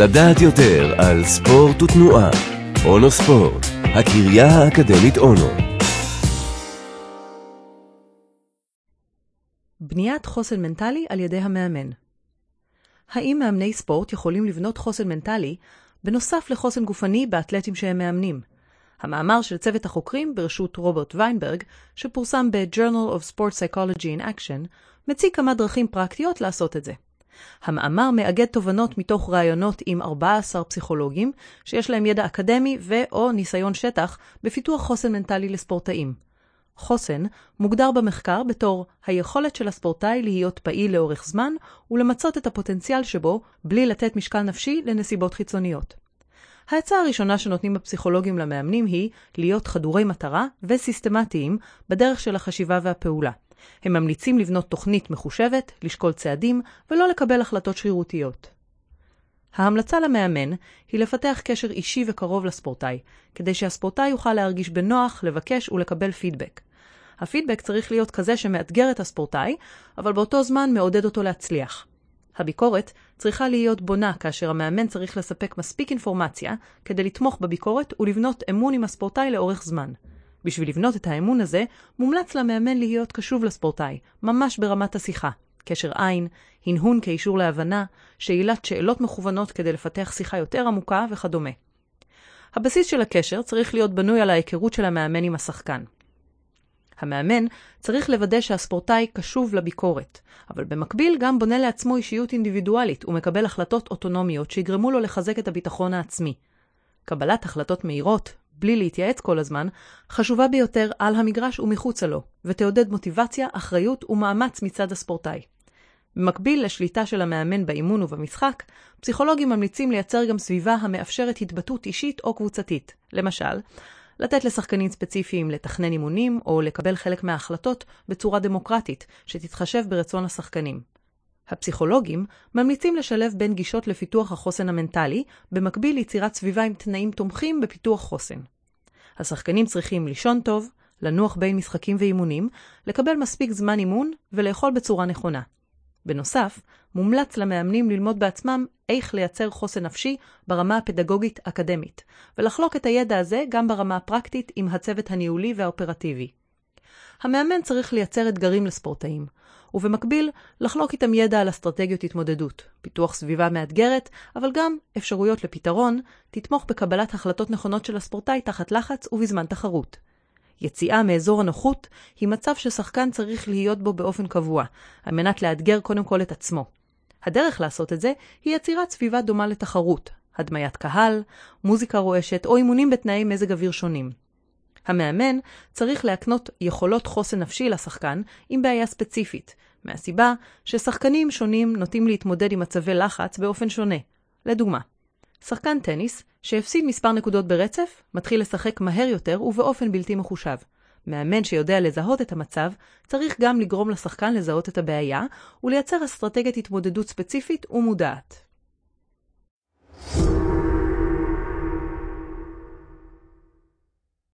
לדעת יותר על ספורט ותנועה. אונו ספורט, הקריה האקדמית אונו. בניית חוסן מנטלי על ידי המאמן האם מאמני ספורט יכולים לבנות חוסן מנטלי בנוסף לחוסן גופני באתלטים שהם מאמנים? המאמר של צוות החוקרים בראשות רוברט ויינברג, שפורסם ב-Journal of Sport Psychology in Action, מציג כמה דרכים פרקטיות לעשות את זה. המאמר מאגד תובנות מתוך ראיונות עם 14 פסיכולוגים, שיש להם ידע אקדמי ו/או ניסיון שטח בפיתוח חוסן מנטלי לספורטאים. חוסן מוגדר במחקר בתור היכולת של הספורטאי להיות פעיל לאורך זמן ולמצות את הפוטנציאל שבו בלי לתת משקל נפשי לנסיבות חיצוניות. ההצעה הראשונה שנותנים הפסיכולוגים למאמנים היא להיות חדורי מטרה וסיסטמטיים בדרך של החשיבה והפעולה. הם ממליצים לבנות תוכנית מחושבת, לשקול צעדים ולא לקבל החלטות שרירותיות. ההמלצה למאמן היא לפתח קשר אישי וקרוב לספורטאי, כדי שהספורטאי יוכל להרגיש בנוח, לבקש ולקבל פידבק. הפידבק צריך להיות כזה שמאתגר את הספורטאי, אבל באותו זמן מעודד אותו להצליח. הביקורת צריכה להיות בונה כאשר המאמן צריך לספק מספיק אינפורמציה כדי לתמוך בביקורת ולבנות אמון עם הספורטאי לאורך זמן. בשביל לבנות את האמון הזה, מומלץ למאמן להיות קשוב לספורטאי, ממש ברמת השיחה. קשר עין, הנהון כאישור להבנה, שאלת שאלות מכוונות כדי לפתח שיחה יותר עמוקה וכדומה. הבסיס של הקשר צריך להיות בנוי על ההיכרות של המאמן עם השחקן. המאמן צריך לוודא שהספורטאי קשוב לביקורת, אבל במקביל גם בונה לעצמו אישיות אינדיבידואלית ומקבל החלטות אוטונומיות שיגרמו לו לחזק את הביטחון העצמי. קבלת החלטות מהירות, בלי להתייעץ כל הזמן, חשובה ביותר על המגרש ומחוצה לו, ותעודד מוטיבציה, אחריות ומאמץ מצד הספורטאי. במקביל לשליטה של המאמן באימון ובמשחק, פסיכולוגים ממליצים לייצר גם סביבה המאפשרת התבטאות אישית או קבוצתית. למשל, לתת לשחקנים ספציפיים לתכנן אימונים או לקבל חלק מההחלטות בצורה דמוקרטית, שתתחשב ברצון השחקנים. הפסיכולוגים ממליצים לשלב בין גישות לפיתוח החוסן המנטלי, במקביל ליצירת סביבה עם תנאים תומכים בפיתוח חוסן. השחקנים צריכים לישון טוב, לנוח בין משחקים ואימונים, לקבל מספיק זמן אימון ולאכול בצורה נכונה. בנוסף, מומלץ למאמנים ללמוד בעצמם איך לייצר חוסן נפשי ברמה הפדגוגית-אקדמית, ולחלוק את הידע הזה גם ברמה הפרקטית עם הצוות הניהולי והאופרטיבי. המאמן צריך לייצר אתגרים לספורטאים, ובמקביל לחלוק איתם ידע על אסטרטגיות התמודדות, פיתוח סביבה מאתגרת, אבל גם אפשרויות לפתרון, תתמוך בקבלת החלטות נכונות של הספורטאי תחת לחץ ובזמן תחרות. יציאה מאזור הנוחות היא מצב ששחקן צריך להיות בו באופן קבוע, על מנת לאתגר קודם כל את עצמו. הדרך לעשות את זה היא יצירת סביבה דומה לתחרות, הדמיית קהל, מוזיקה רועשת או אימונים בתנאי מזג אוויר שונים. המאמן צריך להקנות יכולות חוסן נפשי לשחקן עם בעיה ספציפית, מהסיבה ששחקנים שונים נוטים להתמודד עם מצבי לחץ באופן שונה. לדוגמה, שחקן טניס שהפסיד מספר נקודות ברצף, מתחיל לשחק מהר יותר ובאופן בלתי מחושב. מאמן שיודע לזהות את המצב, צריך גם לגרום לשחקן לזהות את הבעיה ולייצר אסטרטגיית התמודדות ספציפית ומודעת.